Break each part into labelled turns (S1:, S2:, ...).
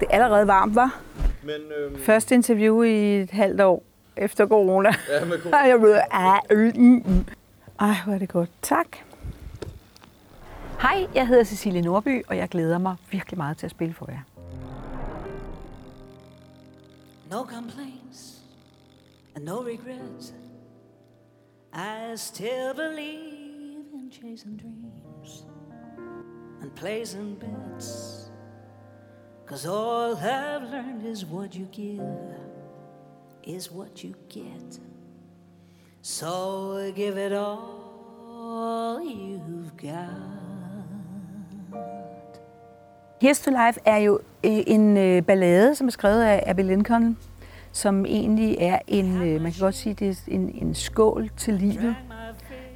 S1: Det er allerede varmt, var.
S2: Men, øhm,
S1: Første interview i et halvt år efter corona.
S2: ja, med corona.
S1: Jeg ved, ah, øh, mm, mm. Ej, hvor er det godt. Tak. Hej, jeg hedder Cecilie Norby, og jeg glæder mig virkelig meget til at spille for jer.
S3: No complaints and no regrets. I still believe in chasing dreams and placing bets. Cause all I've learned is what you give is what you get. So give it all you've got.
S1: Here's to Life er jo øh, en øh, ballade, som er skrevet af Abby Lincoln, som egentlig er en, øh, man kan godt sige, det er en, en skål til livet.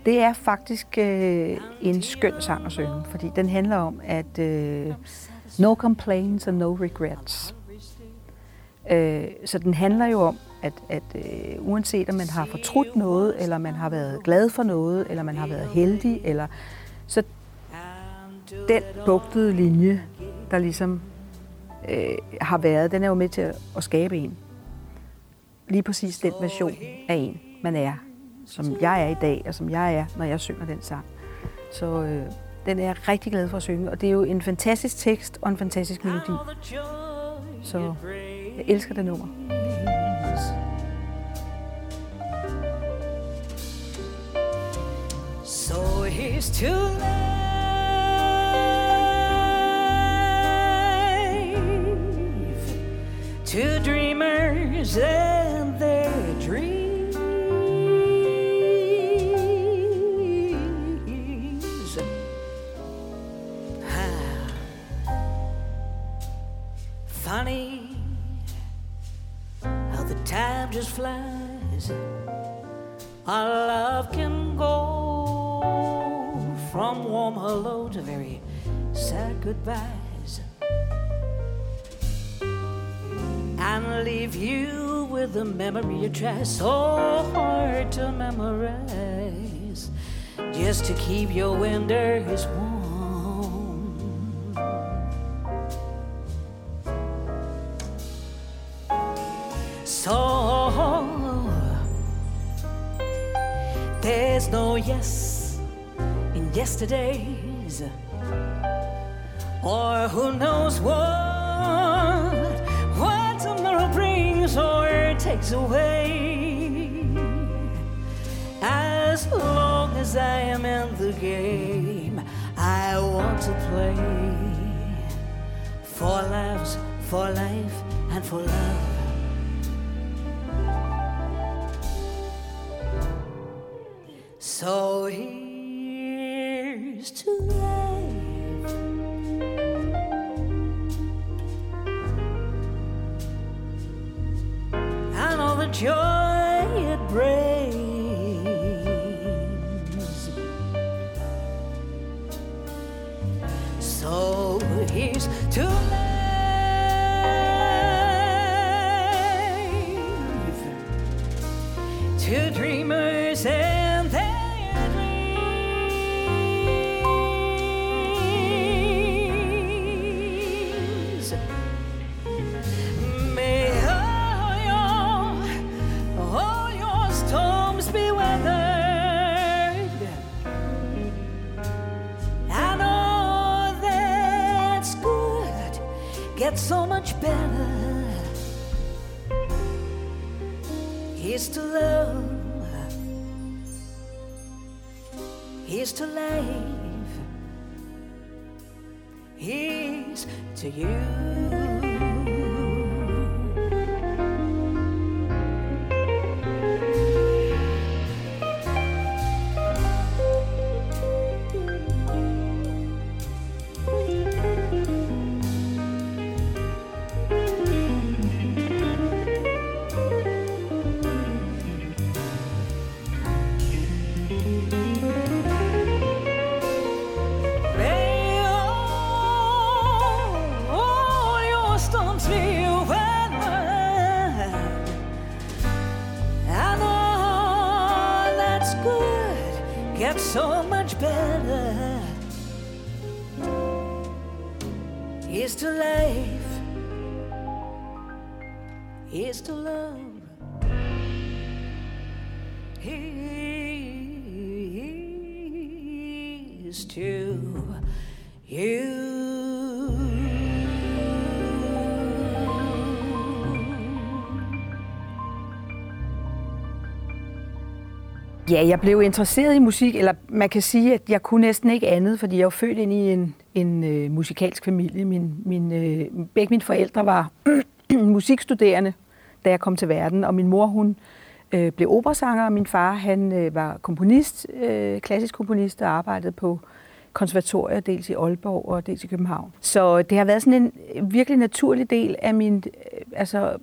S1: Det er faktisk øh, en skøn sang at synge, fordi den handler om, at øh, no complaints and no regrets. Øh, så den handler jo om, at, at øh, uanset om man har fortrudt noget, eller man har været glad for noget, eller man har været heldig, eller så den bugtede linje, der ligesom øh, har været, den er jo med til at, at skabe en. Lige præcis den version af en, man er, som jeg er i dag, og som jeg er, når jeg synger den sang. Så øh, den er jeg rigtig glad for at synge, og det er jo en fantastisk tekst og en fantastisk melodi. Så jeg elsker det nummer.
S3: So here's to life, to dreamers and their dreams. Flies. Our love can go from warm hello to very sad goodbyes and leave you with a memory try so hard to memorize just to keep your winters warm. Yes in yesterdays, or who knows what what tomorrow brings or takes away. As long as I am in the game, I want to play for laughs, for life, and for love. To dreamers and their dreams. May all your, all your storms be weathered, and all that's good gets so much better. Here's to love. Here's to life. Here's to you.
S1: Ja, jeg blev interesseret i musik, eller man kan sige, at jeg kunne næsten ikke andet, fordi jeg var født ind i en, en øh, musikalsk familie. Min, min, øh, begge mine forældre var musikstuderende, da jeg kom til verden, og min mor, hun øh, blev operasanger, og min far, han øh, var komponist, øh, klassisk komponist, og arbejdede på konservatorier, dels i Aalborg og dels i København. Så øh, det har været sådan en øh, virkelig naturlig del af min, øh, altså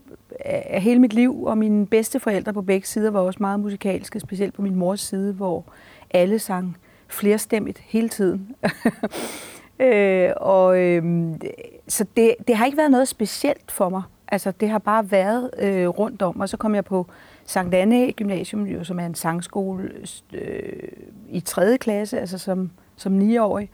S1: af hele mit liv, og mine bedste forældre på begge sider var også meget musikalske, specielt på min mors side, hvor alle sang flerstemmigt hele tiden. øh, og øh, så det, det har ikke været noget specielt for mig. Altså, det har bare været øh, rundt om, og så kom jeg på Sankt Anne Gymnasium, jo, som er en sangskole øh, i 3. klasse, altså som, som 9-årig.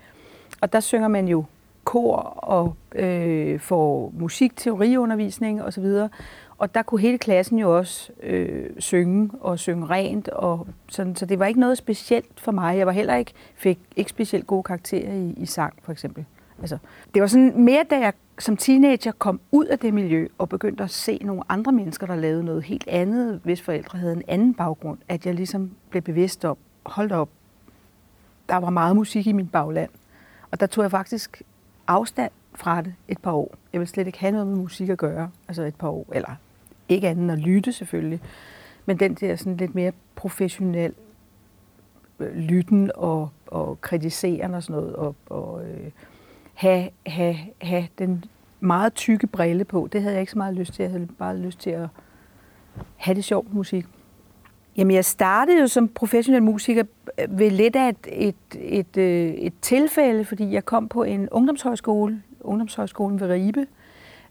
S1: Og der synger man jo kor og øh, får musikteoriundervisning osv. Og og der kunne hele klassen jo også øh, synge og synge rent. Og sådan, så det var ikke noget specielt for mig. Jeg var heller ikke, fik ikke specielt gode karakterer i, i sang, for eksempel. Altså, det var sådan mere, da jeg som teenager kom ud af det miljø og begyndte at se nogle andre mennesker, der lavede noget helt andet, hvis forældre havde en anden baggrund, at jeg ligesom blev bevidst om, hold op, der var meget musik i min bagland. Og der tog jeg faktisk afstand fra det et par år. Jeg ville slet ikke have noget med musik at gøre, altså et par år, eller ikke andet end at lytte selvfølgelig, men den der sådan lidt mere professionel øh, lytten og, og kritiseren og sådan noget, og, og øh, have, have, have den meget tykke brille på, det havde jeg ikke så meget lyst til. Jeg havde bare lyst til at have det sjovt musik. Jamen, jeg startede jo som professionel musiker øh, ved lidt af et, et, et, øh, et tilfælde, fordi jeg kom på en ungdomshøjskole, ungdomshøjskolen ved Ribe,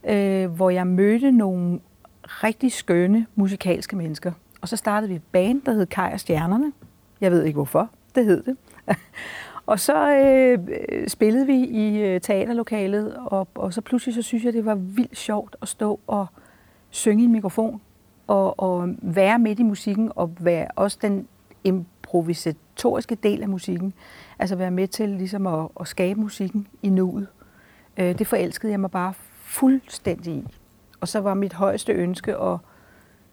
S1: øh, hvor jeg mødte nogle rigtig skønne musikalske mennesker. Og så startede vi et band, der hed Kaj og Stjernerne. Jeg ved ikke hvorfor, det hed det. og så øh, spillede vi i øh, teaterlokalet, og, og så pludselig så synes jeg, det var vildt sjovt at stå og synge i en mikrofon, og, og være midt i musikken, og være også den improvisatoriske del af musikken. Altså være med til ligesom at, at skabe musikken i nuet. Øh, det forelskede jeg mig bare fuldstændig i. Og så var mit højeste ønske at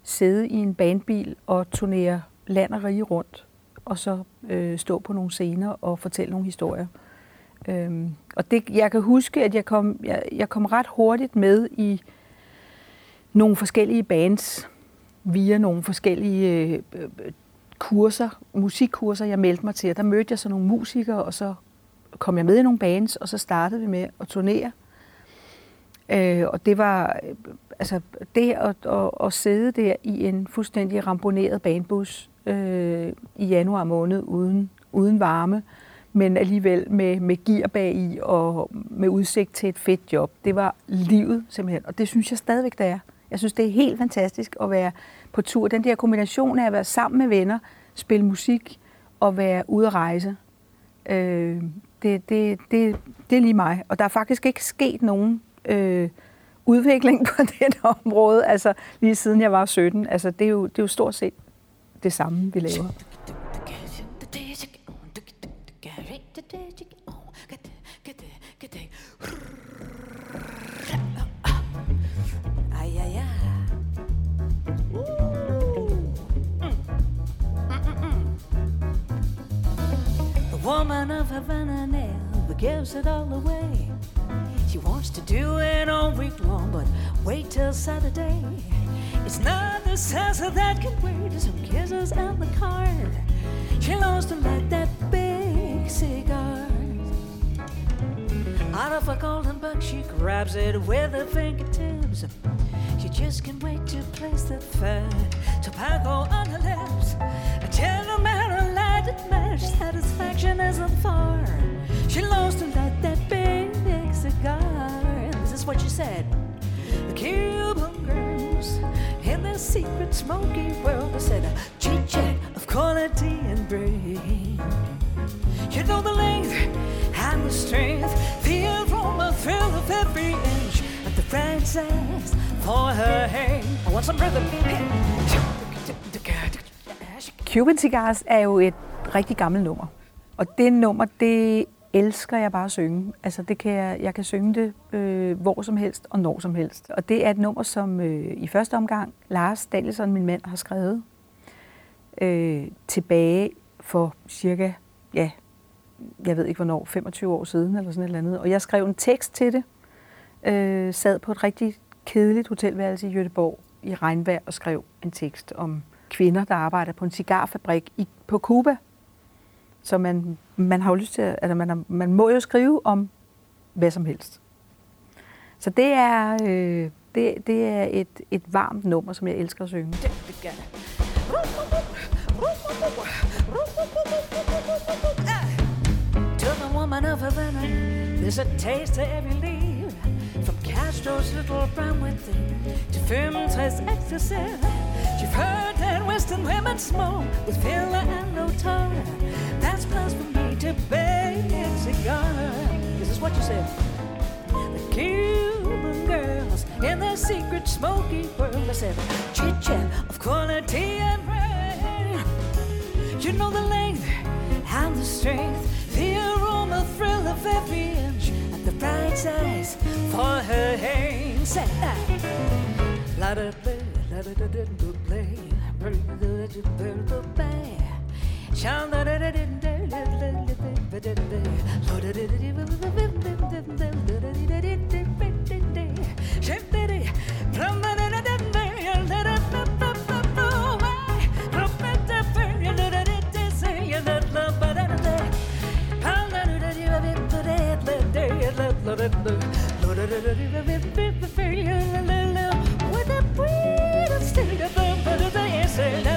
S1: sidde i en bandbil og turnere land og rige rundt, og så øh, stå på nogle scener og fortælle nogle historier. Øhm, og det, jeg kan huske, at jeg kom, jeg, jeg kom ret hurtigt med i nogle forskellige bands, via nogle forskellige øh, kurser, musikkurser, jeg meldte mig til. Der mødte jeg så nogle musikere, og så kom jeg med i nogle bands, og så startede vi med at turnere. Øh, og det var øh, altså det at, at, at sidde der i en fuldstændig ramponeret banebus øh, i januar måned uden, uden varme, men alligevel med, med gear bag i og med udsigt til et fedt job. Det var livet simpelthen, og det synes jeg stadigvæk, det er. Jeg synes, det er helt fantastisk at være på tur. Den der kombination af at være sammen med venner, spille musik og være ude at rejse, øh, det, det, det, det er lige mig. Og der er faktisk ikke sket nogen øh, udvikling på det område, altså lige siden jeg var 17. Altså det er jo, det er jo stort set det samme, vi laver. woman of Havana never gives it all away. Wants to do it all week long, but wait till Saturday. It's not the salsa that can wait, it's some kisses and the car. She loves to light that big cigar. Out of a golden box, she grabs it with her fingertips. She just can't wait to place the fat tobacco on her lips. A gentleman, a lighted match, satisfaction isn't far. She loves to light what she said. The Cuban girls in their secret smoky world, I said, a chit chat of quality and brain. You know the length and the strength, the aroma, thrill of every inch, and the franchise for her hand.
S3: I want some rhythm.
S1: Cuban Cigars er jo rigtig gammelt nummer. Og det nummer, det elsker jeg bare at synge. Altså det kan jeg, jeg kan synge det øh, hvor som helst og når som helst. Og det er et nummer, som øh, i første omgang Lars Danielsson, min mand, har skrevet øh, tilbage for cirka, ja, jeg ved ikke hvornår, 25 år siden eller sådan et eller andet. Og jeg skrev en tekst til det, øh, sad på et rigtig kedeligt hotelværelse i Göteborg i regnvejr og skrev en tekst om kvinder, der arbejder på en cigarfabrik i, på Cuba. Så man, man har jo lyst til, at altså man, har, man må jo skrive om hvad som helst. Så det er, øh, det, det er et, et varmt nummer, som jeg elsker at synge.
S3: To the woman of Havana, there's a taste to every leaf. From Castro's little brown within to Firmen's ecstasy. You've heard that Western women smoke with filler and no tar. That's for me to bake a. This is what you said. The Cuban girls in their secret smoky world. I said, chit chat of quality and rain. You know the length and the strength, the aroma thrill of every inch, and the bright size for her hands. That. La da da da da da da da da da. Shine da da da da with a breed of state of the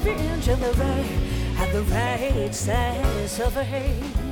S3: every inch of the right and the right size of a hand.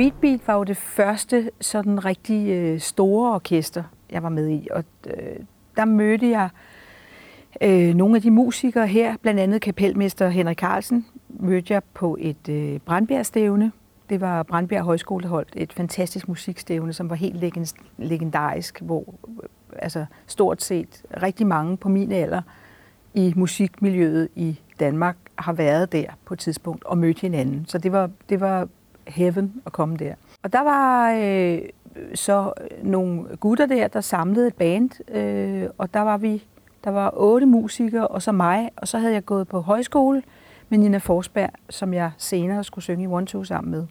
S1: Street Beat var jo det første sådan rigtig øh, store orkester, jeg var med i. Og øh, der mødte jeg øh, nogle af de musikere her, blandt andet kapelmester Henrik Carlsen, mødte jeg på et øh, Det var Brandbjerg Højskole, der holdt et fantastisk musikstævne, som var helt legend- legendarisk, hvor øh, altså, stort set rigtig mange på min alder i musikmiljøet i Danmark har været der på et tidspunkt og mødt hinanden. Så det var, det var heaven at komme der. Og der var øh, så nogle gutter der, der samlede et band, øh, og der var vi, der var otte musikere, og så mig, og så havde jeg gået på højskole med Nina Forsberg, som jeg senere skulle synge i One Two sammen med.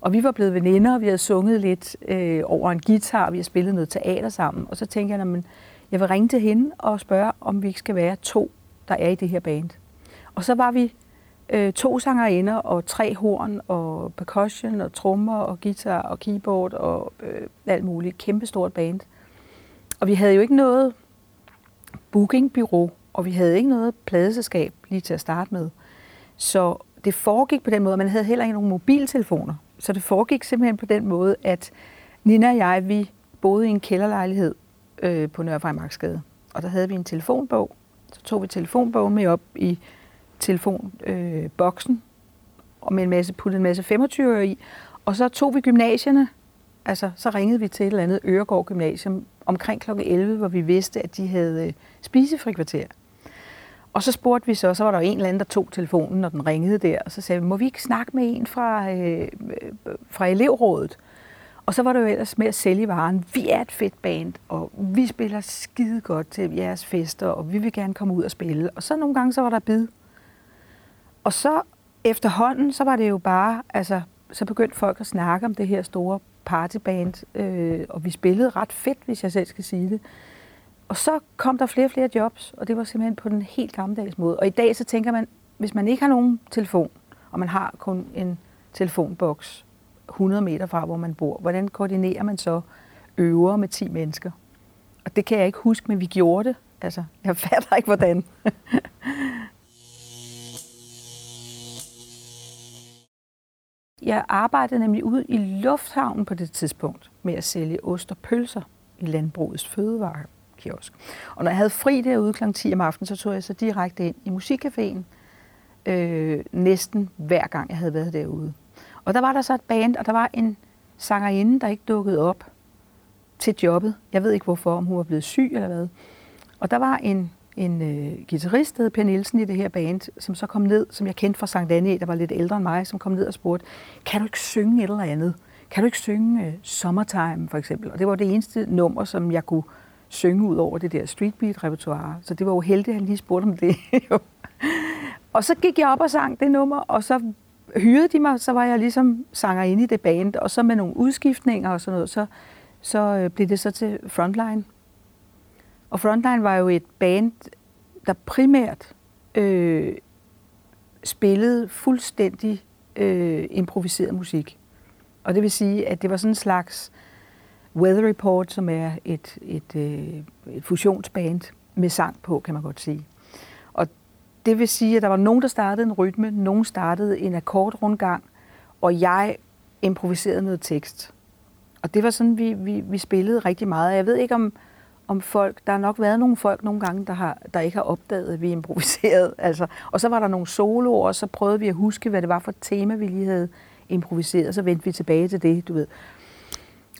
S1: Og vi var blevet veninder, og vi havde sunget lidt øh, over en guitar, og vi havde spillet noget teater sammen. Og så tænkte jeg, at jeg vil ringe til hende og spørge, om vi ikke skal være to, der er i det her band. Og så var vi øh, to sangerinder og tre horn og percussion og trommer og guitar og keyboard og øh, alt muligt. Kæmpestort band. Og vi havde jo ikke noget bookingbyrå og vi havde ikke noget pladeselskab lige til at starte med. Så det foregik på den måde, man havde heller ikke nogen mobiltelefoner. Så det foregik simpelthen på den måde, at Nina og jeg, vi boede i en kælderlejlighed øh, på Nørrefejmarksgade. Og der havde vi en telefonbog. Så tog vi telefonbogen med op i telefonboksen, øh, og med en masse, puttede en masse 25 i. Og så tog vi gymnasierne, altså så ringede vi til et eller andet Øregård Gymnasium omkring kl. 11, hvor vi vidste, at de havde øh, spisefrikvarter. spisefri kvarter. Og så spurgte vi så, så var der en eller anden, der tog telefonen, når den ringede der, og så sagde vi, må vi ikke snakke med en fra, øh, fra elevrådet? Og så var det jo ellers med at sælge varen. Vi er et fedt band, og vi spiller skide godt til jeres fester, og vi vil gerne komme ud og spille. Og så nogle gange, så var der bid. Og så efterhånden, så var det jo bare, altså, så begyndte folk at snakke om det her store partyband, øh, og vi spillede ret fedt, hvis jeg selv skal sige det. Og så kom der flere og flere jobs, og det var simpelthen på den helt gammeldags måde. Og i dag så tænker man, hvis man ikke har nogen telefon, og man har kun en telefonboks 100 meter fra, hvor man bor, hvordan koordinerer man så øver med 10 mennesker? Og det kan jeg ikke huske, men vi gjorde det. Altså, jeg fatter ikke, hvordan. Jeg arbejdede nemlig ud i lufthavnen på det tidspunkt med at sælge ost og pølser i landbrugets fødevare kiosk. Og når jeg havde fri derude kl. 10 om aftenen, så tog jeg så direkte ind i musikcaféen, øh, næsten hver gang jeg havde været derude. Og der var der så et band, og der var en sangerinde, der ikke dukkede op til jobbet. Jeg ved ikke hvorfor, om hun var blevet syg eller hvad. Og der var en, en øh, guitarist, der hed Per Nielsen i det her band, som så kom ned, som jeg kendte fra Sankt Anne, der var lidt ældre end mig, som kom ned og spurgte, kan du ikke synge et eller andet? Kan du ikke synge øh, Summertime, for eksempel? Og det var det eneste nummer, som jeg kunne synge ud over det der streetbeat-repertoire. Så det var jo heldigt, at han lige spurgte om det. og så gik jeg op og sang det nummer, og så hyrede de mig, så var jeg ligesom sanger inde i det band, og så med nogle udskiftninger og sådan noget, så, så øh, blev det så til Frontline. Og Frontline var jo et band, der primært øh, spillede fuldstændig øh, improviseret musik. Og det vil sige, at det var sådan en slags Weather Report, som er et, et, øh, et fusionsband med sang på, kan man godt sige. Og det vil sige, at der var nogen, der startede en rytme, nogen startede en akkordrundgang, og jeg improviserede noget tekst. Og det var sådan, vi, vi, vi spillede rigtig meget. Jeg ved ikke, om, om folk, der har nok været nogle folk nogle gange, der, har, der ikke har opdaget, at vi improviserede. Altså, og så var der nogle soloer, og så prøvede vi at huske, hvad det var for et tema, vi lige havde improviseret. Så vendte vi tilbage til det, du ved.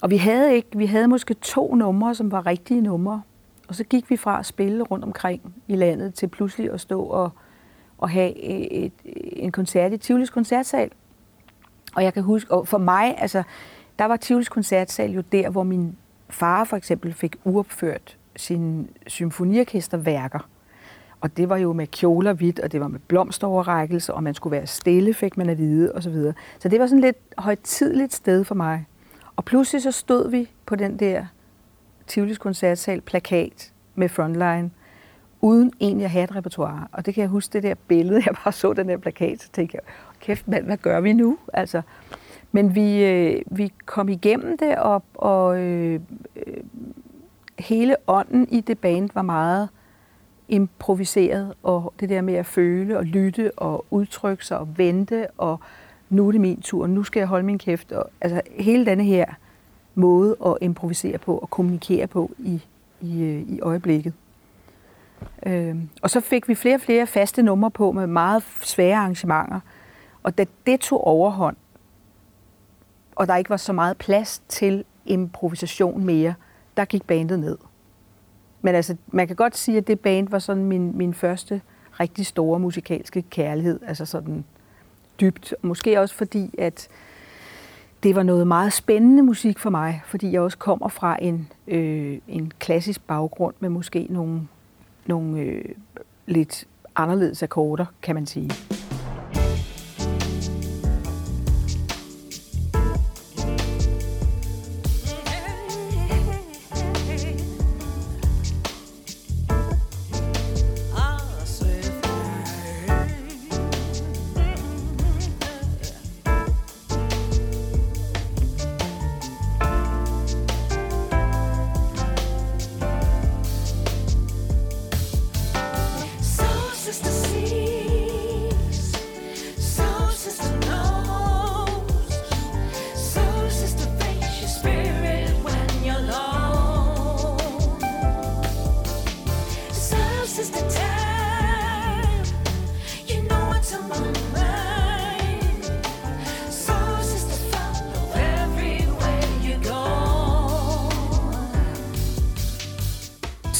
S1: Og vi havde ikke, vi havde måske to numre, som var rigtige numre. Og så gik vi fra at spille rundt omkring i landet til pludselig at stå og, og have et, et, en koncert i Tivolis koncertsal. Og jeg kan huske, og for mig, altså, der var Tivolis koncertsal jo der, hvor min far for eksempel fik uopført sine symfoniorkesterværker. Og det var jo med kjoler hvidt, og det var med blomsteroverrækkelse, og man skulle være stille, fik man at vide, osv. Så, videre. så det var sådan lidt højtidligt sted for mig. Og pludselig så stod vi på den der Tivolis koncertsal plakat med Frontline, uden egentlig at have et repertoire. Og det kan jeg huske, det der billede, jeg bare så den der plakat, så tænkte jeg, kæft mand, hvad gør vi nu? Altså, men vi, øh, vi kom igennem det, og, og øh, øh, hele ånden i det band var meget improviseret, og det der med at føle og lytte og udtrykke sig og vente og nu er det min tur, nu skal jeg holde min kæft. Og, altså hele denne her måde at improvisere på og kommunikere på i, i, øh, i øjeblikket. Øh, og så fik vi flere og flere faste numre på med meget svære arrangementer. Og da det tog overhånd, og der ikke var så meget plads til improvisation mere, der gik bandet ned. Men altså, man kan godt sige, at det band var sådan min, min første rigtig store musikalske kærlighed. Altså sådan dybt. Måske også fordi, at det var noget meget spændende musik for mig, fordi jeg også kommer fra en, øh, en klassisk baggrund med måske nogle, nogle øh, lidt anderledes akkorder, kan man sige.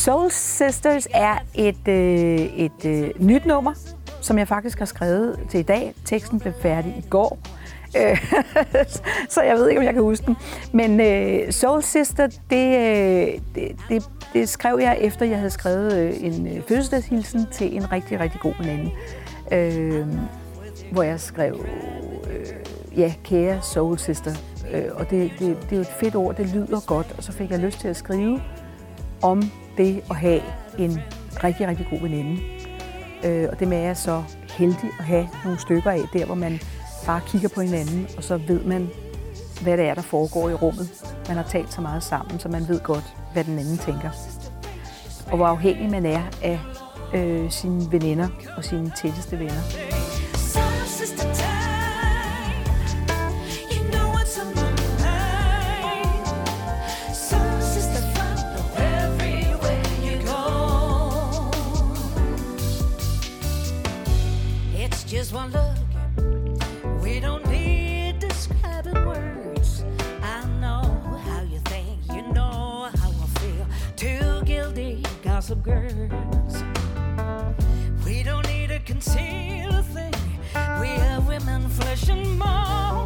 S3: Soul Sisters er et, øh, et øh, nyt nummer, som jeg faktisk har skrevet til i dag. Teksten blev færdig i går. Øh, så jeg ved ikke, om jeg kan huske den. Men øh, Soul Sister, det, øh, det, det, det skrev jeg efter, jeg havde skrevet øh, en øh, fødselsdagshilsen til en rigtig, rigtig god veninde. Øh, hvor jeg skrev, øh, ja, kære Soul Sister. Øh, og det, det, det er jo et fedt ord, det lyder godt. Og så fik jeg lyst til at skrive om det at have en rigtig, rigtig god veninde. Øh, og det med, at jeg er så heldig at have nogle stykker af, der hvor man bare kigger på hinanden, og så ved man, hvad det er, der foregår i rummet. Man har talt så meget sammen, så man ved godt, hvad den anden tænker. Og hvor afhængig man er af øh, sine veninder og sine tætteste venner. just one look. We don't need describing words. I know how you think, you know how I feel. Two guilty gossip girls. We don't need to conceal a thing. We are women, flesh and bone.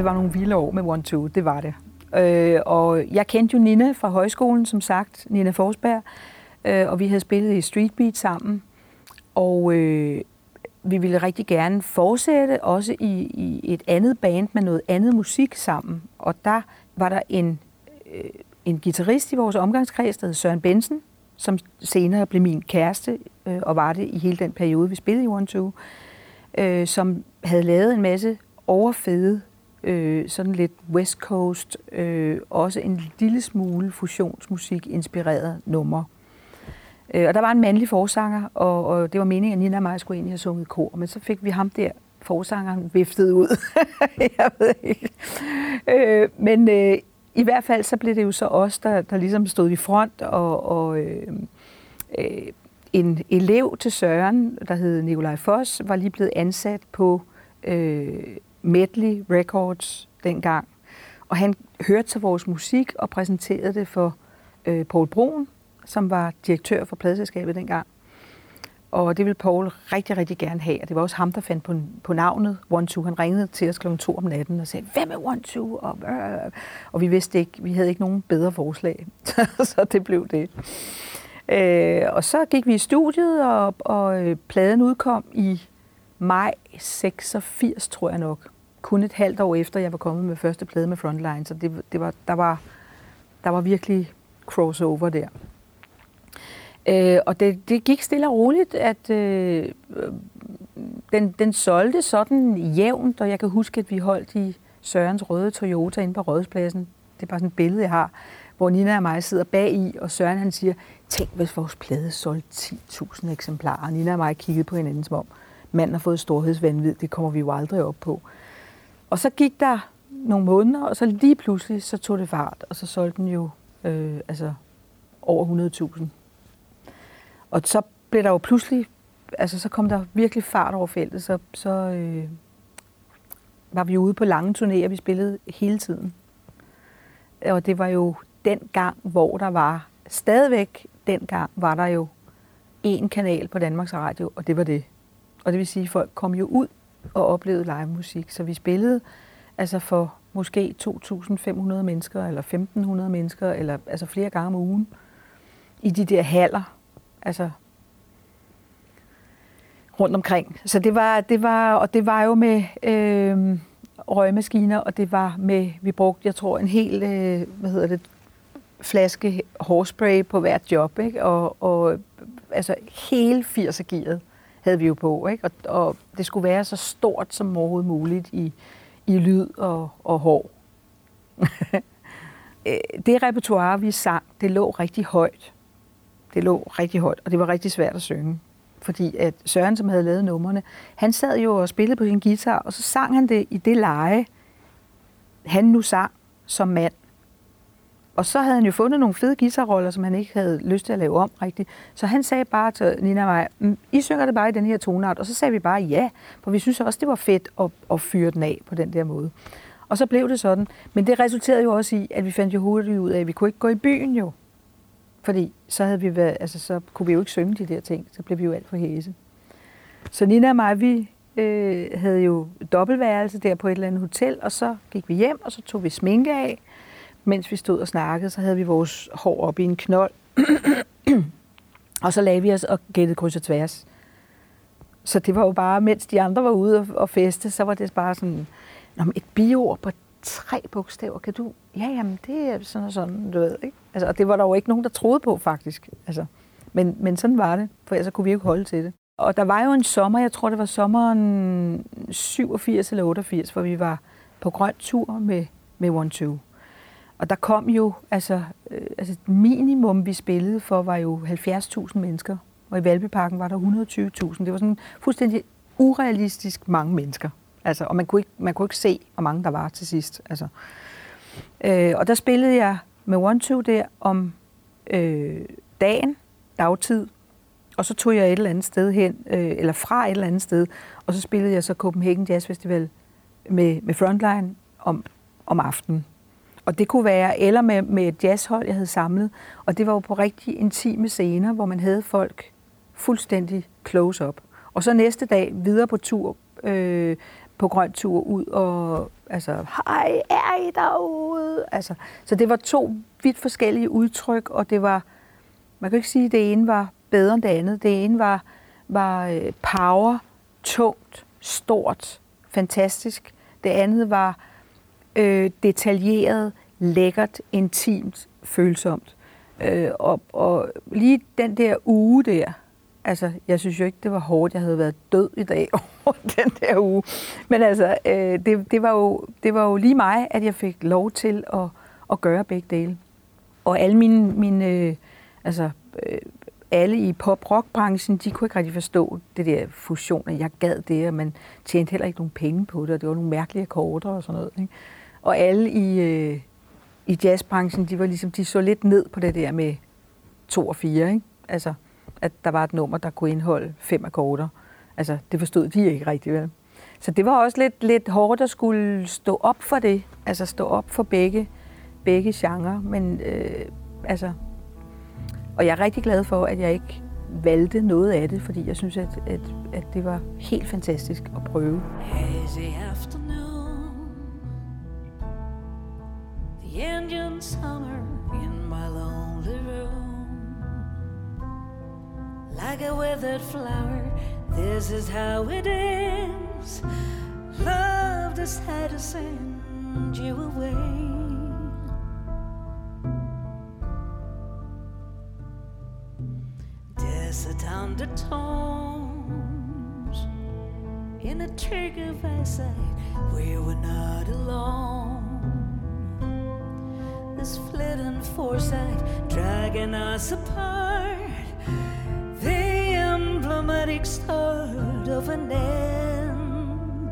S3: Det var nogle vilde år med One Two, det var det. Øh, og jeg kendte jo Nina fra højskolen, som sagt, Nina Forsberg, øh, og vi havde spillet i Street Beat sammen. Og øh, vi ville rigtig gerne fortsætte også i, i et andet band med noget andet musik sammen. Og der var der en, øh, en guitarist i vores omgangskreds, der hed Søren Bensen, som senere blev min kæreste, øh, og var det i hele den periode, vi spillede i One Two, øh, som havde lavet en masse overfede, øh, sådan lidt West Coast, øh, også en lille smule fusionsmusik inspireret nummer. Øh, og der var en mandlig forsanger, og, og det var meningen, at Nina og mig skulle egentlig have sunget kor, men så fik vi ham der, forsangeren, viftet ud. jeg ved ikke. Øh, men øh, i hvert fald så blev det jo så os, der, der ligesom stod i front, og, og øh, øh, en elev til Søren, der hed Nikolaj Foss, var lige blevet ansat på øh,
S1: Medley Records dengang. Og han hørte til vores musik og præsenterede det for øh, Paul Broen, som var direktør for pladeselskabet dengang. Og det ville Paul rigtig, rigtig gerne have. Og det var også ham, der fandt på, på navnet One Two. Han ringede til os kl. 2 om natten og sagde, hvem er One Two? Og, øh, og vi vidste ikke, vi havde ikke nogen bedre forslag. så det blev det. Øh, og så gik vi i studiet, og, og øh, pladen udkom i maj 86, tror jeg nok. Kun et halvt år efter, jeg var kommet med første plade med Frontline. Så det, det var, der, var, der var virkelig crossover der. Øh, og det, det gik stille og roligt, at øh, den, den solgte sådan jævnt, og jeg kan huske, at vi holdt i Sørens røde Toyota inde på Rådspladsen. Det er bare sådan et billede, jeg har, hvor Nina og mig sidder bag i, og Søren han siger, tænk hvis vores plade solgte 10.000 eksemplarer. Og Nina og mig kiggede på hinanden som om, manden har fået storhedsvandvid, det kommer vi jo aldrig op på. Og så gik der nogle måneder, og så lige pludselig, så tog det fart, og så solgte den jo øh, altså over 100.000 og så blev der jo pludselig, altså så kom der virkelig fart over feltet, så, så øh, var vi ude på lange turnéer, vi spillede hele tiden. Og det var jo den gang, hvor der var, stadigvæk den gang, var der jo en kanal på Danmarks Radio, og det var det. Og det vil sige, at folk kom jo ud og oplevede live musik, så vi spillede altså for måske 2.500 mennesker, eller 1.500 mennesker, eller altså flere gange om ugen, i de der haller, altså rundt omkring. Så det var, det var, og det var jo med øh, røgmaskiner, og det var med, vi brugte, jeg tror, en hel, øh, hvad hedder det, flaske hårspray på hvert job, ikke? Og, og altså hele 80'er gearet havde vi jo på, ikke? Og, og det skulle være så stort som overhovedet muligt i, i lyd og, og hår. Øh, det repertoire, vi sang, det lå rigtig højt. Det lå rigtig højt, og det var rigtig svært at synge. Fordi at Søren, som havde lavet numrene, han sad jo og spillede på sin guitar, og så sang han det i det leje, han nu sang som mand. Og så havde han jo fundet nogle fede guitarroller, som han ikke havde lyst til at lave om rigtigt. Så han sagde bare til Nina og mig, mm, I synger det bare i den her toneart. Og så sagde vi bare ja, for vi synes også, det var fedt at, at fyre den af på den der måde. Og så blev det sådan. Men det resulterede jo også i, at vi fandt jo hurtigt ud af, at vi kunne ikke gå i byen jo. Fordi så, havde vi været, altså, så kunne vi jo ikke synge de der ting. Så blev vi jo alt for hæse. Så Nina og mig, vi øh, havde jo dobbeltværelse der på et eller andet hotel, og så gik vi hjem, og så tog vi sminke af. Mens vi stod og snakkede, så havde vi vores hår op i en knold. og så lagde vi os og gættede kryds og tværs. Så det var jo bare, mens de andre var ude og feste, så var det bare sådan, et biord på tre bogstaver, kan du? Ja, jamen, det er sådan og sådan, du ved, ikke? Altså, og det var der jo ikke nogen, der troede på, faktisk. Altså, men, men sådan var det, for ellers kunne vi ikke holde til det. Og der var jo en sommer, jeg tror, det var sommeren 87 eller 88, hvor vi var på grøn tur med, med One Two. Og der kom jo, altså, øh, altså minimum, vi spillede for, var jo 70.000 mennesker. Og i Valbyparken var der 120.000. Det var sådan fuldstændig urealistisk mange mennesker. Altså, og man kunne, ikke, man kunne ikke se, hvor mange der var til sidst. Altså. Øh, og der spillede jeg med One Two der om øh, dagen, dagtid, og så tog jeg et eller andet sted hen, øh, eller fra et eller andet sted, og så spillede jeg så Copenhagen Jazz Festival med, med Frontline om, om aftenen. Og det kunne være, eller med, med et jazzhold, jeg havde samlet, og det var jo på rigtig intime scener, hvor man havde folk fuldstændig close-up. Og så næste dag videre på tur øh, på grøn tur ud og altså, hej, er I derude? Altså, så det var to vidt forskellige udtryk, og det var, man kan ikke sige, at det ene var bedre end det andet. Det ene var, var øh, power, tungt, stort, fantastisk. Det andet var øh, detaljeret, lækkert, intimt, følsomt. Øh, og, og lige den der uge der, Altså, jeg synes jo ikke, det var hårdt. Jeg havde været død i dag over den der uge. Men altså, øh, det, det, var jo, det var jo lige mig, at jeg fik lov til at, at gøre begge dele. Og alle mine, mine øh, altså, øh, alle i pop-rock-branchen, de kunne ikke rigtig forstå det der fusion, at jeg gad det, og man tjente heller ikke nogen penge på det, og det var nogle mærkelige akkorder og sådan noget. Ikke? Og alle i, øh, i jazzbranchen, de var ligesom, de så lidt ned på det der med to og fire, ikke? Altså, at der var et nummer, der kunne indeholde fem akkorder. Altså, det forstod de ikke rigtig vel.
S3: så det var også lidt, lidt hårdt at skulle stå op for det. Altså stå op for begge, begge genrer. Men øh, altså, og jeg er rigtig glad for, at jeg ikke valgte noget af det, fordi jeg synes, at, at, at det var helt fantastisk at prøve. Hazy afternoon, Indian summer in my lonely room. Like a withered flower, this is how it is. Love decided to send you away. desert undertones in a trigger eyesight we were not alone this flitting foresight dragging us apart. The emblematic start of an end.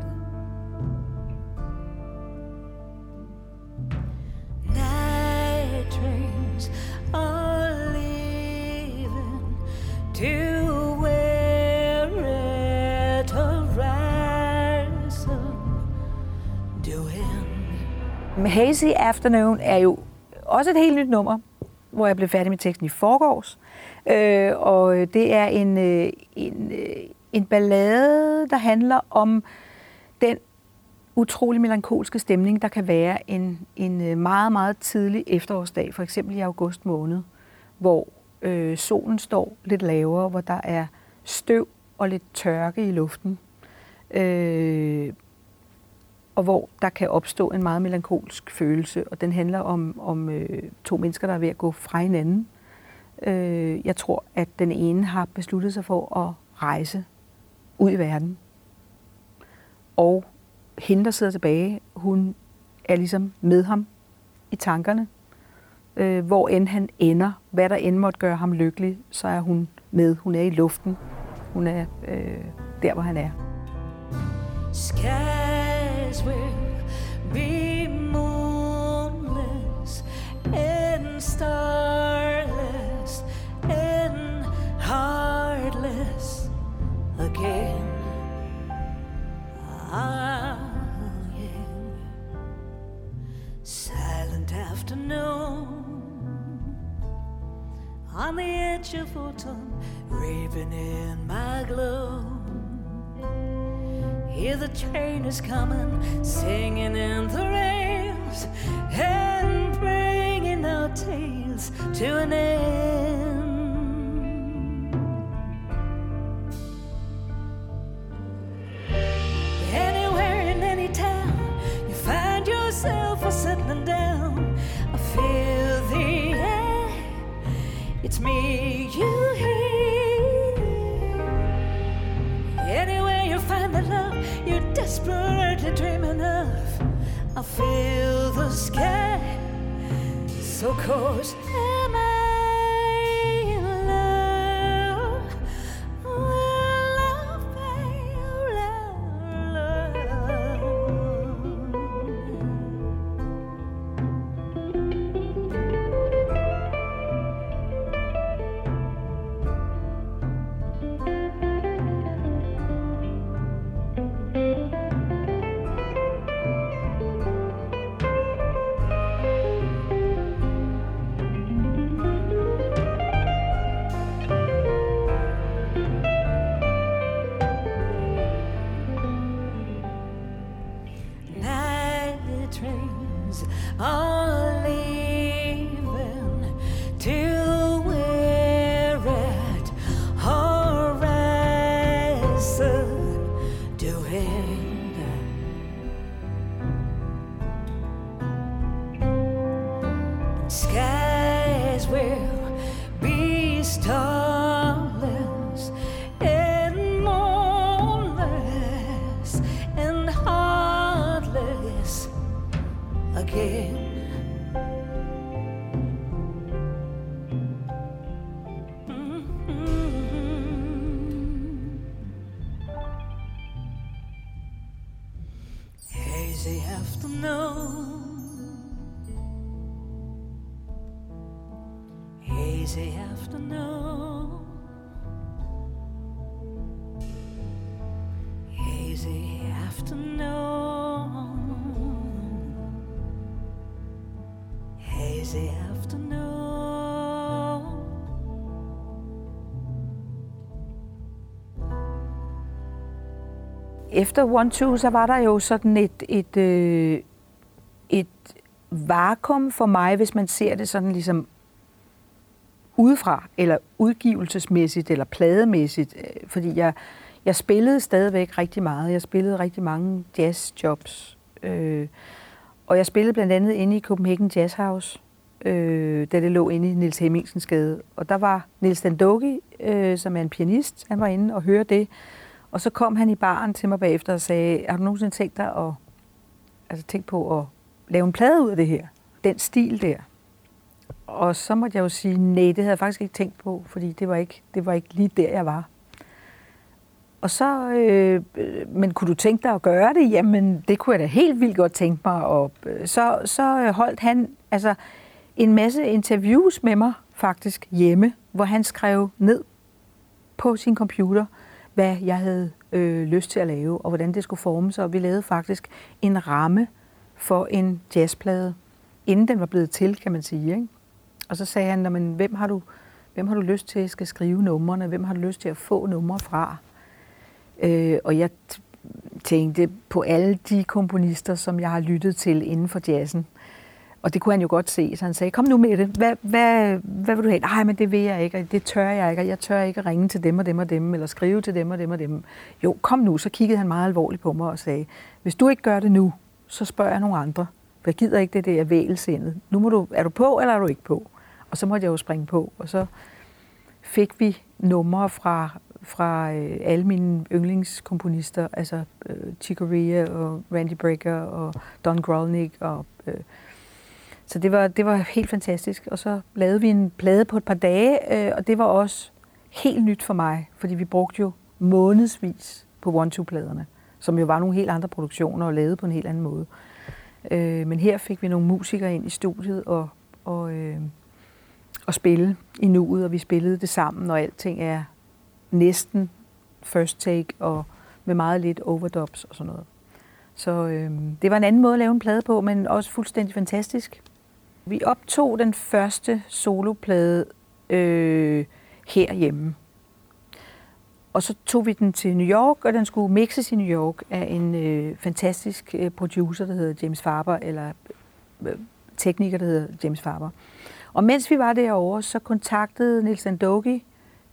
S3: Night trains are leaving to where it horizon doing. Hazy Afternoon er jo også et helt nyt nummer, hvor jeg blev færdig med teksten i forgårs. Øh, og det er en, øh, en, øh, en ballade, der handler om den utrolig melankolske stemning, der kan være en, en øh, meget, meget tidlig efterårsdag, for eksempel i august måned, hvor øh, solen står lidt lavere, hvor der er støv og lidt tørke i luften, øh, og hvor der kan opstå en meget melankolsk følelse, og den handler om, om øh, to mennesker, der er ved at gå fra hinanden. Øh, jeg tror, at den ene har besluttet sig for at rejse ud i verden, og hende, der sidder tilbage, hun er ligesom med ham i tankerne, øh, hvor end han ender, hvad der end måtte gøre ham lykkelig, så er hun med. Hun er i luften. Hun er øh, der, hvor han er. Skal on the edge of autumn, raving in my gloom. Hear the train is coming, singing in the rails, and bringing our tales to an end. Desperately dreaming of, I feel the sky so close.
S1: Efter One Two, så var der jo sådan et, et, øh, et vakuum for mig, hvis man ser det sådan ligesom udefra, eller udgivelsesmæssigt, eller plademæssigt, øh, fordi jeg, jeg spillede stadigvæk rigtig meget. Jeg spillede rigtig mange jazzjobs. Øh, og jeg spillede blandt andet inde i Copenhagen Jazz House, øh, da det lå inde i Nils Hemmingsens gade. Og der var Nils Dandogi, øh, som er en pianist, han var inde og hørte det. Og så kom han i baren til mig bagefter og sagde, har du nogensinde tænkt dig at, altså tænkt på at lave en plade ud af det her? Den stil der. Og så måtte jeg jo sige, nej, det havde jeg faktisk ikke tænkt på, fordi det var ikke, det var ikke lige der, jeg var. Og så, øh, men kunne du tænke dig at gøre det? Jamen, det kunne jeg da helt vildt godt tænke mig. Og øh, så, så holdt han altså en masse interviews med mig faktisk hjemme, hvor han skrev ned på sin computer, hvad jeg havde øh, lyst til at lave, og hvordan det skulle forme sig. Og vi lavede faktisk en ramme for en jazzplade, inden den var blevet til, kan man sige. Ikke? Og så sagde han, men hvem har du, hvem har du lyst til at skal skrive numrene? Hvem har du lyst til at få numre fra? Øh, og jeg tænkte på alle de komponister, som jeg har lyttet til inden for jazzen. Og det kunne han jo godt se, så han sagde, kom nu med det. Hvad, hvad, hvad vil du have? Nej, men det vil jeg ikke, og det tør jeg ikke, og jeg tør ikke at ringe til dem og dem og dem, eller skrive til dem og dem og dem. Jo, kom nu. Så kiggede han meget alvorligt på mig og sagde, hvis du ikke gør det nu, så spørger jeg nogle andre. For jeg gider ikke det der vægelsindet. Nu må du, er du på, eller er du ikke på? Og så måtte jeg jo springe på, og så fik vi numre fra, fra øh, alle mine yndlingskomponister, altså øh, Chick Corea og Randy Brecker og Don Grolnick. Og, øh, så det var, det var helt fantastisk. Og så lavede vi en plade på et par dage, øh, og det var også helt nyt for mig, fordi vi brugte jo månedsvis på one-two-pladerne, som jo var nogle helt andre produktioner og lavet på en helt anden måde. Øh, men her fik vi nogle musikere ind i studiet og, og, øh, og spille i nuet, og vi spillede det sammen, og alting er næsten first take og med meget lidt overdubs og sådan noget. Så øh, det var en anden måde at lave en plade på, men også fuldstændig fantastisk. Vi optog den første soloplade øh, herhjemme. Og så tog vi den til New York, og den skulle mixes i New York af en øh, fantastisk øh, producer, der hedder James Farber, eller øh, tekniker, der hedder James Farber. Og mens vi var derovre, så kontaktede Nils Andogi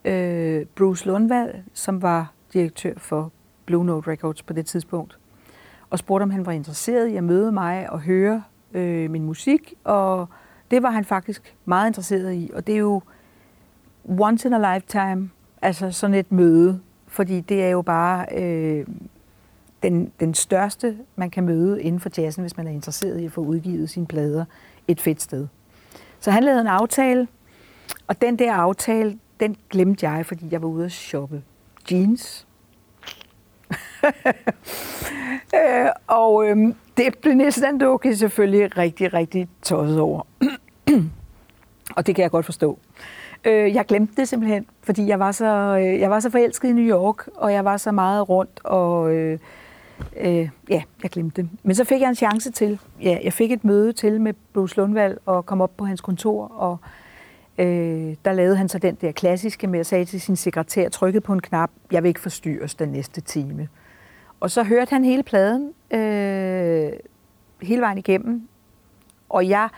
S1: øh, Bruce Lundvald, som var direktør for Blue Note Records på det tidspunkt, og spurgte, om han var interesseret i at møde mig og høre øh, min musik, og det var han faktisk meget interesseret i, og det er jo once in a lifetime, altså sådan et møde, fordi det er jo bare øh, den, den største, man kan møde inden for jazzen, hvis man er interesseret i at få udgivet sine plader et fedt sted. Så han lavede en aftale, og den der aftale, den glemte jeg, fordi jeg var ude at shoppe jeans. øh, og øh, det blev næsten Doki selvfølgelig rigtig, rigtig tosset over. og det kan jeg godt forstå. Øh, jeg glemte det simpelthen, fordi jeg var, så, øh, jeg var så forelsket i New York, og jeg var så meget rundt, og øh, øh, ja, jeg glemte det. Men så fik jeg en chance til. Ja, jeg fik et møde til med Bruce Lundvald og kom op på hans kontor, og øh, der lavede han så den der klassiske med at sige til sin sekretær, trykket på en knap, jeg vil ikke forstyrres den næste time. Og så hørte han hele pladen, øh, hele vejen igennem, og jeg,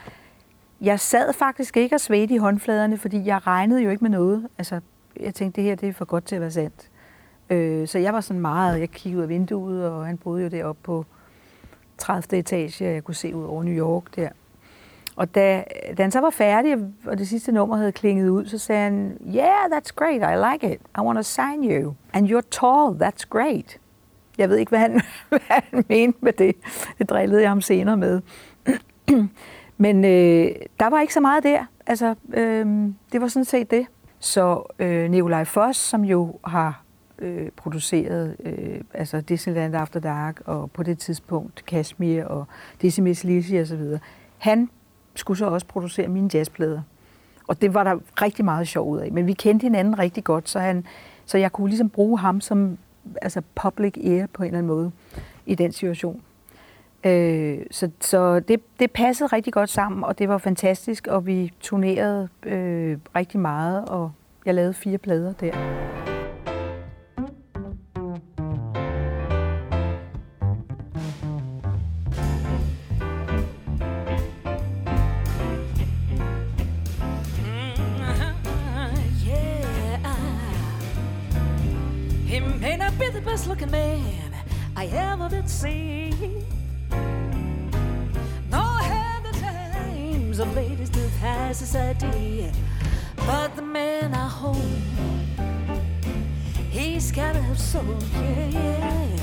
S1: jeg sad faktisk ikke og svedte i håndfladerne, fordi jeg regnede jo ikke med noget. Altså, jeg tænkte, det her det er for godt til at være sandt. Øh, så jeg var sådan meget, jeg kiggede ud af vinduet, og han boede jo deroppe på 30. etage, og jeg kunne se ud over New York der. Og da, da han så var færdig, og det sidste nummer havde klinget ud, så sagde han, Yeah, that's great, I like it. I want to sign you. And you're tall, that's great. Jeg ved ikke, hvad han, hvad han mente med det. Det drillede jeg ham senere med. Men øh, der var ikke så meget der. Altså, øh, det var sådan set det. Så øh, Nikolaj Foss, som jo har øh, produceret øh, altså Disneyland After Dark, og på det tidspunkt Kashmir og Dizzy Miss Lizzy osv., han skulle så også producere mine jazzplader. Og det var der rigtig meget sjov ud af. Men vi kendte hinanden rigtig godt, så, han, så jeg kunne ligesom bruge ham som altså public ear på en eller anden måde i den situation. Øh, så så det, det passede rigtig godt sammen, og det var fantastisk, og vi turnerede øh, rigtig meget, og jeg lavede fire plader der.
S3: I ever did see. Nor had the times of ladies to high society. But the man I hold, he's got a soul, yeah, yeah.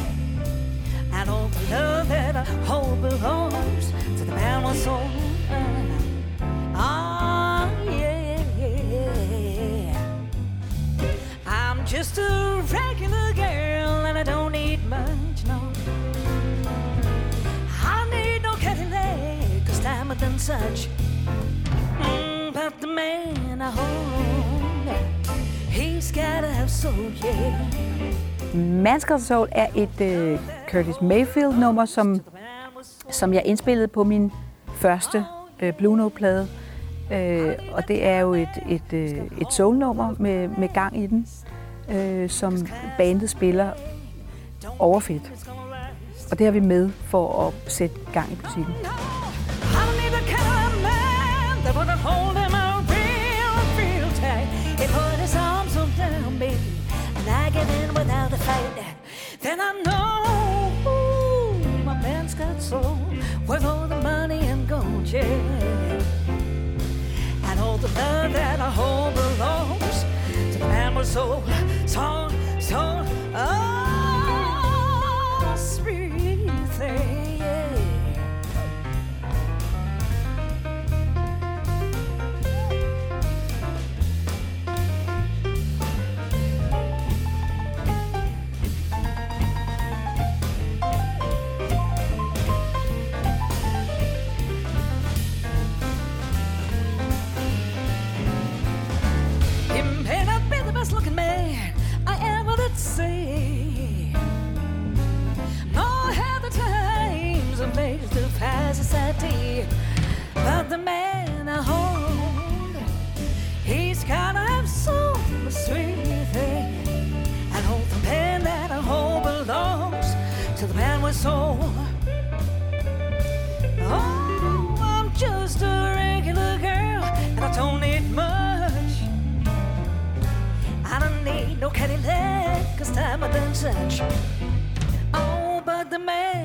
S3: And all the love that I hold belongs to the man with soul. Such. Mm, but the man I hold, he's gotta have soul, yeah.
S1: Man's Soul er et øh, Curtis Mayfield-nummer, som, som jeg indspillede på min første øh, Blue Note-plade. Øh, og det er jo et, et, øh, et soul-nummer med, med gang i den, øh, som bandet spiller overfedt. Og det har vi med for at sætte gang i musikken.
S3: A fight. Then I know ooh, my man's got soul worth all the money and gold, yeah. And all the love that I hold belongs to the man with soul, soul, soul. Oh, sweet thing, But the man I hold, he's gotta have so sweet thing. And hold the man that I hold belongs to the man with soul. Oh, I'm just a regular girl, and I don't need much. I don't need no Cadillac, cause time I done such. Oh, but the man I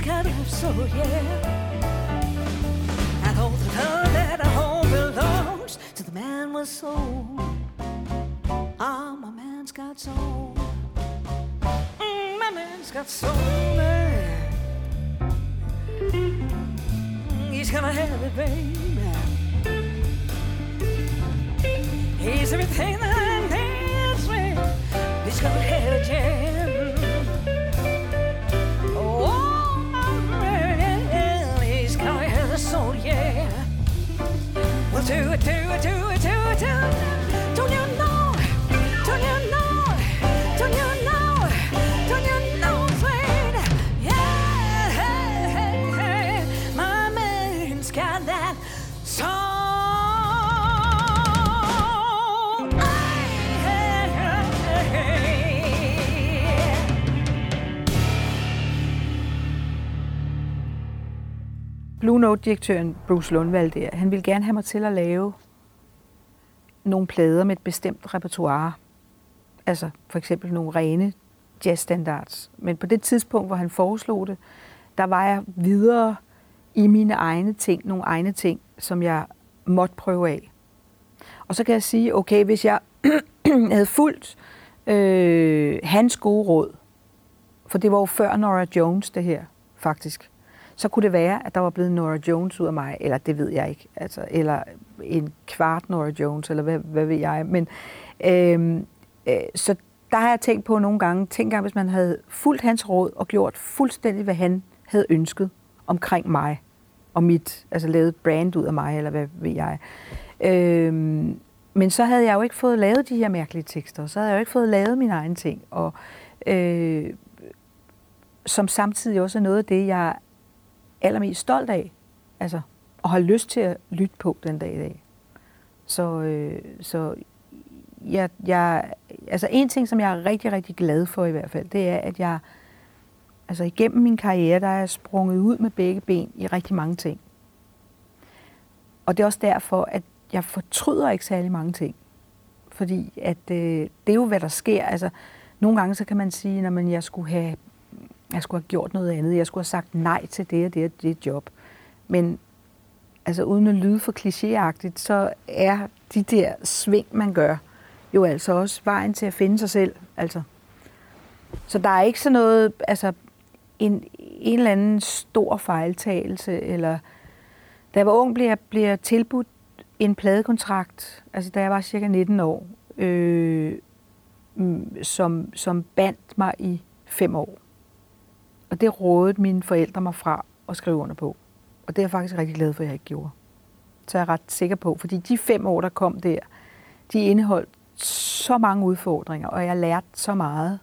S3: he's got soul, yeah. And all the love that I hold belongs to the man with soul. Ah, my man's got soul. Mm, my man's got soul. Mm, He's gonna have it, baby. He's everything that I need, sweet. He's gonna have it, yeah. Well, do it, do it,
S1: Blue Note-direktøren Bruce Lundvald der, han ville gerne have mig til at lave nogle plader med et bestemt repertoire. Altså for eksempel nogle rene jazzstandards. Men på det tidspunkt, hvor han foreslog det, der var jeg videre i mine egne ting, nogle egne ting, som jeg måtte prøve af. Og så kan jeg sige, okay, hvis jeg havde fulgt øh, hans gode råd, for det var jo før Nora Jones, det her, faktisk, så kunne det være, at der var blevet Nora Jones ud af mig, eller det ved jeg ikke, altså, eller en kvart Nora Jones, eller hvad, hvad ved jeg. Men, øh, øh, så der har jeg tænkt på nogle gange, tænk gang, hvis man havde fulgt hans råd og gjort fuldstændig, hvad han havde ønsket omkring mig, og mit, altså lavet brand ud af mig, eller hvad ved jeg. Øh, men så havde jeg jo ikke fået lavet de her mærkelige tekster, så havde jeg jo ikke fået lavet mine egne ting, og øh, som samtidig også er noget af det, jeg allermest stolt af, altså, og har lyst til at lytte på den dag i dag. Så, øh, så jeg, jeg, altså en ting, som jeg er rigtig, rigtig glad for i hvert fald, det er, at jeg altså igennem min karriere, der er jeg sprunget ud med begge ben i rigtig mange ting. Og det er også derfor, at jeg fortryder ikke særlig mange ting. Fordi at øh, det er jo, hvad der sker. Altså, nogle gange så kan man sige, at jeg skulle have jeg skulle have gjort noget andet. Jeg skulle have sagt nej til det og det og det job. Men altså uden at lyde for klichéagtigt, så er de der sving, man gør, jo altså også vejen til at finde sig selv. Altså. Så der er ikke sådan noget, altså en, en eller anden stor fejltagelse, eller da jeg var ung, blev jeg, blev jeg tilbudt en pladekontrakt, altså da jeg var cirka 19 år, øh, som, som bandt mig i fem år. Og det rådede mine forældre mig fra at skrive under på. Og det er jeg faktisk rigtig glad for, at jeg ikke gjorde. Så jeg er ret sikker på, fordi de fem år, der kom der, de indeholdt så mange udfordringer, og jeg lærte så meget,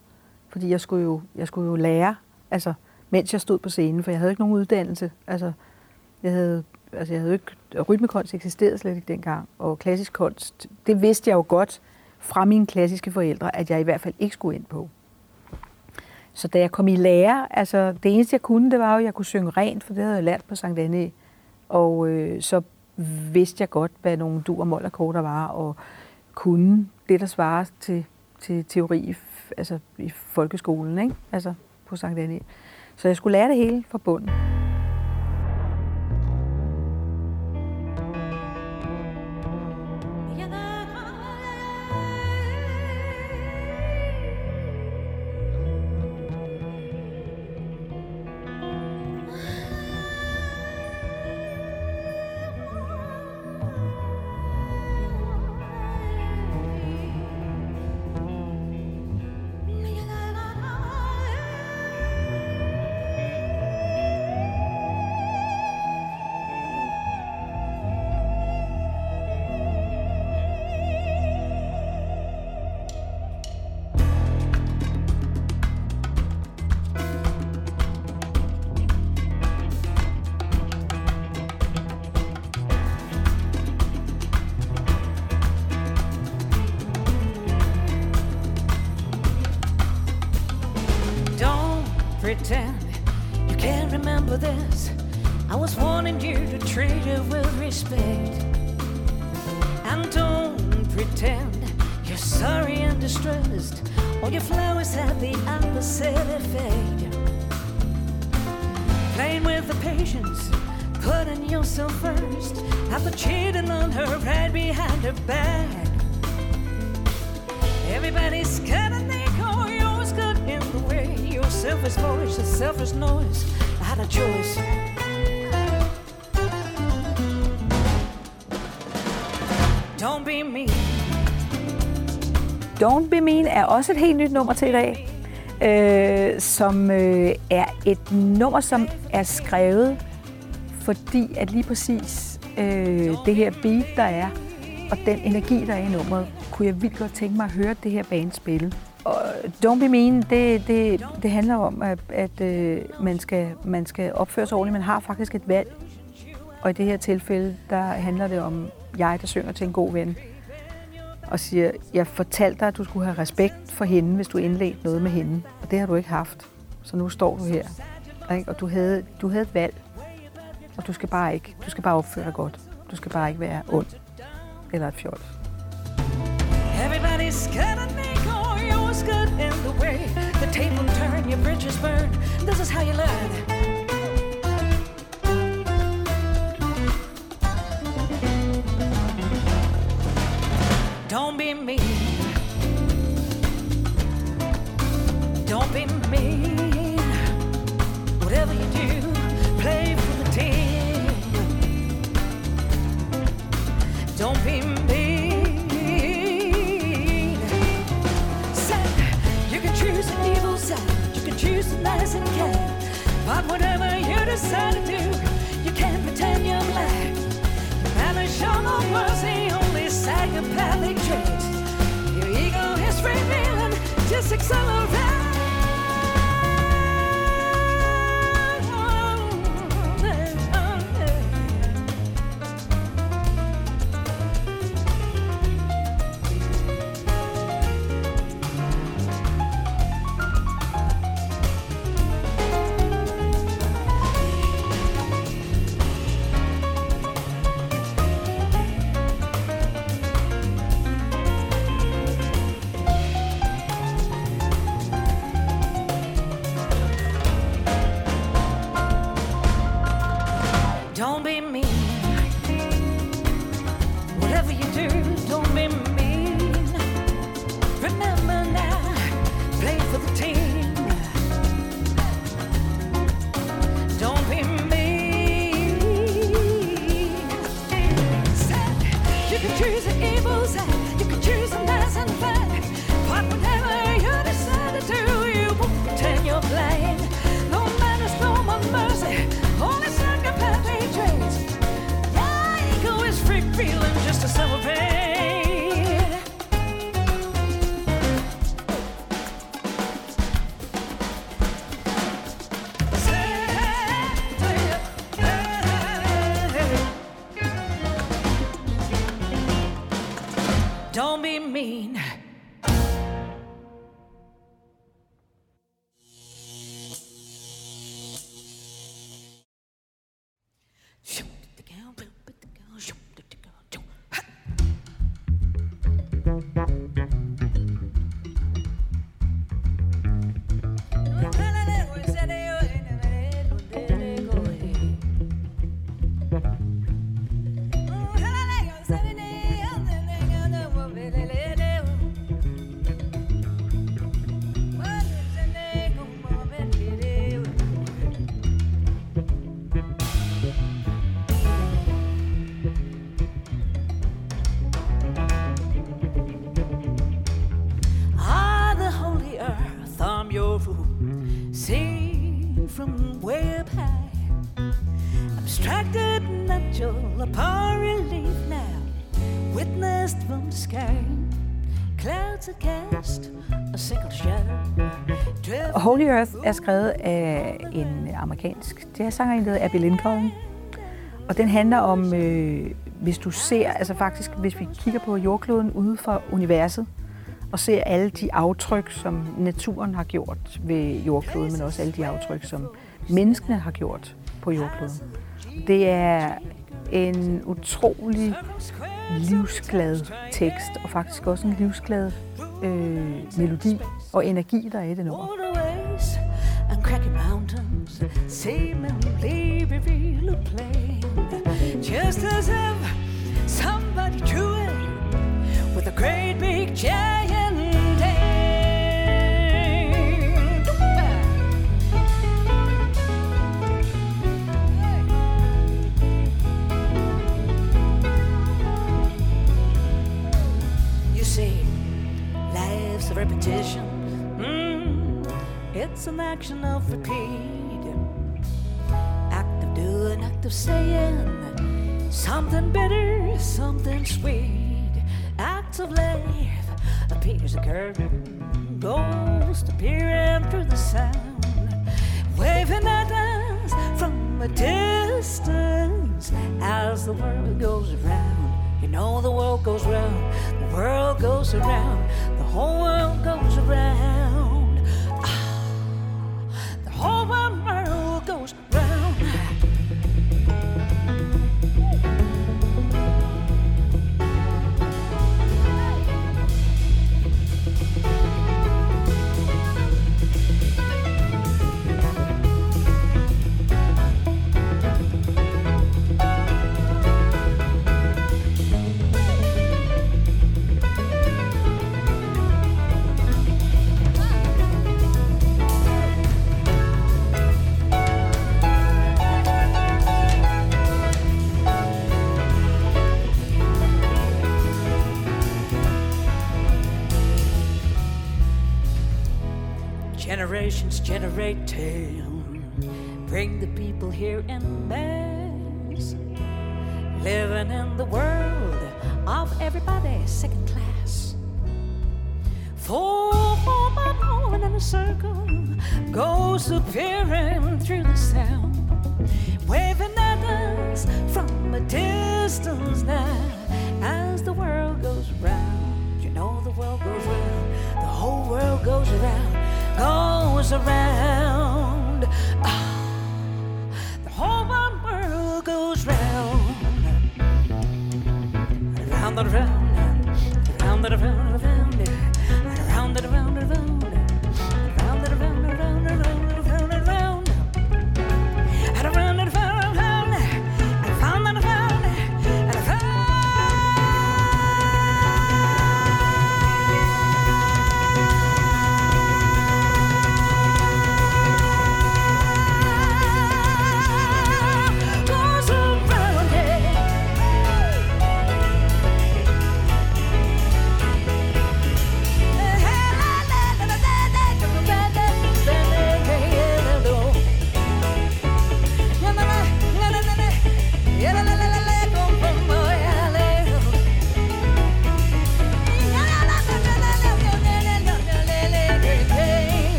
S1: fordi jeg skulle jo, jeg skulle jo lære, altså, mens jeg stod på scenen, for jeg havde ikke nogen uddannelse. Altså, jeg havde, altså, jeg havde ikke, rytmekunst eksisterede slet ikke dengang, og klassisk kunst, det vidste jeg jo godt fra mine klassiske forældre, at jeg i hvert fald ikke skulle ind på. Så da jeg kom i lære, altså det eneste jeg kunne, det var jo, at jeg kunne synge rent, for det havde jeg lært på Sankt Anne. Og øh, så vidste jeg godt, hvad nogle du og mollerkorter var, og kunne det, der svarer til, til teori altså i folkeskolen, ikke? altså på Sankt Anne. Så jeg skulle lære det hele fra bunden.
S3: Effect. Playing with the patience, putting yourself first. After cheating on her right behind her back. Everybody's and they call yours good in the way selfish voice, a selfish noise. Had a choice. Don't be mean.
S1: Don't Be Mean er også et helt nyt nummer til i dag, øh, som øh, er et nummer, som er skrevet, fordi at lige præcis øh, det her beat, der er, og den energi, der er i nummeret, kunne jeg vildt godt tænke mig at høre det her band spille. Og Don't Be Mean, det, det, det handler om, at, at øh, man, skal, man skal opføre sig ordentligt. Man har faktisk et valg. Og i det her tilfælde, der handler det om jeg, der synger til en god ven. Og siger, jeg fortalte dig, at du skulle have respekt for hende, hvis du indledte noget med hende. Og det har du ikke haft. Så nu står du her. Ikke? Og du havde, du havde et valg. Og du skal bare ikke, du skal bare opføre dig godt. Du skal bare ikke være ond eller et fjol. Everybody's scared good in the way the table turn, your bridges burn. This is how you learn. Don't be mean. Don't be mean. Whatever you do, play for the team. Don't be mean. You
S3: can choose an evil side, you can choose the nice and kind. But whatever you decide to do, you can't pretend you're black. Man, show no mercy. Psychopathic traits. Your ego is revealing, just accelerate. Holy Earth
S1: er skrevet af en amerikansk jazzsanger, der hedder Abby Lincoln. Og den handler om, øh, hvis du ser, altså faktisk, hvis vi kigger på jordkloden ude fra universet, og ser alle de aftryk, som naturen har gjort ved jordkloden, men også alle de aftryk, som menneskene har gjort på jordkloden. Det er en utrolig livsglad tekst, og faktisk også en livsglad øh, melodi og energi, der er i den nummer.
S3: And craggy mountains seemingly reveal a plain. Just as if somebody drew it with a great big giant repetition. It's an action of repeat. Act of doing, act of saying. Something bitter, something sweet. Acts of life appears a curtain, ghost appearing through the sound. Waving at us from a distance as the world goes around. You know the world goes round, the world goes around, the whole world goes around. Tale. Bring the people here in mass. Living in the world of everybody second class. Four alone in a circle goes appearing through the sound, waving at us from a distance now as the world goes round. You know the world goes goes around. Ah, the whole wide world goes round, round and round, round and round and round,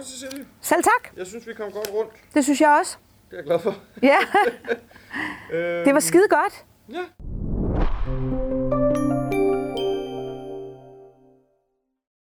S2: Det, Cecilie.
S1: Selv tak.
S2: Jeg synes, vi kom godt rundt.
S1: Det synes jeg også.
S2: Det er jeg glad for.
S1: Ja, det var skide godt.
S2: Ja,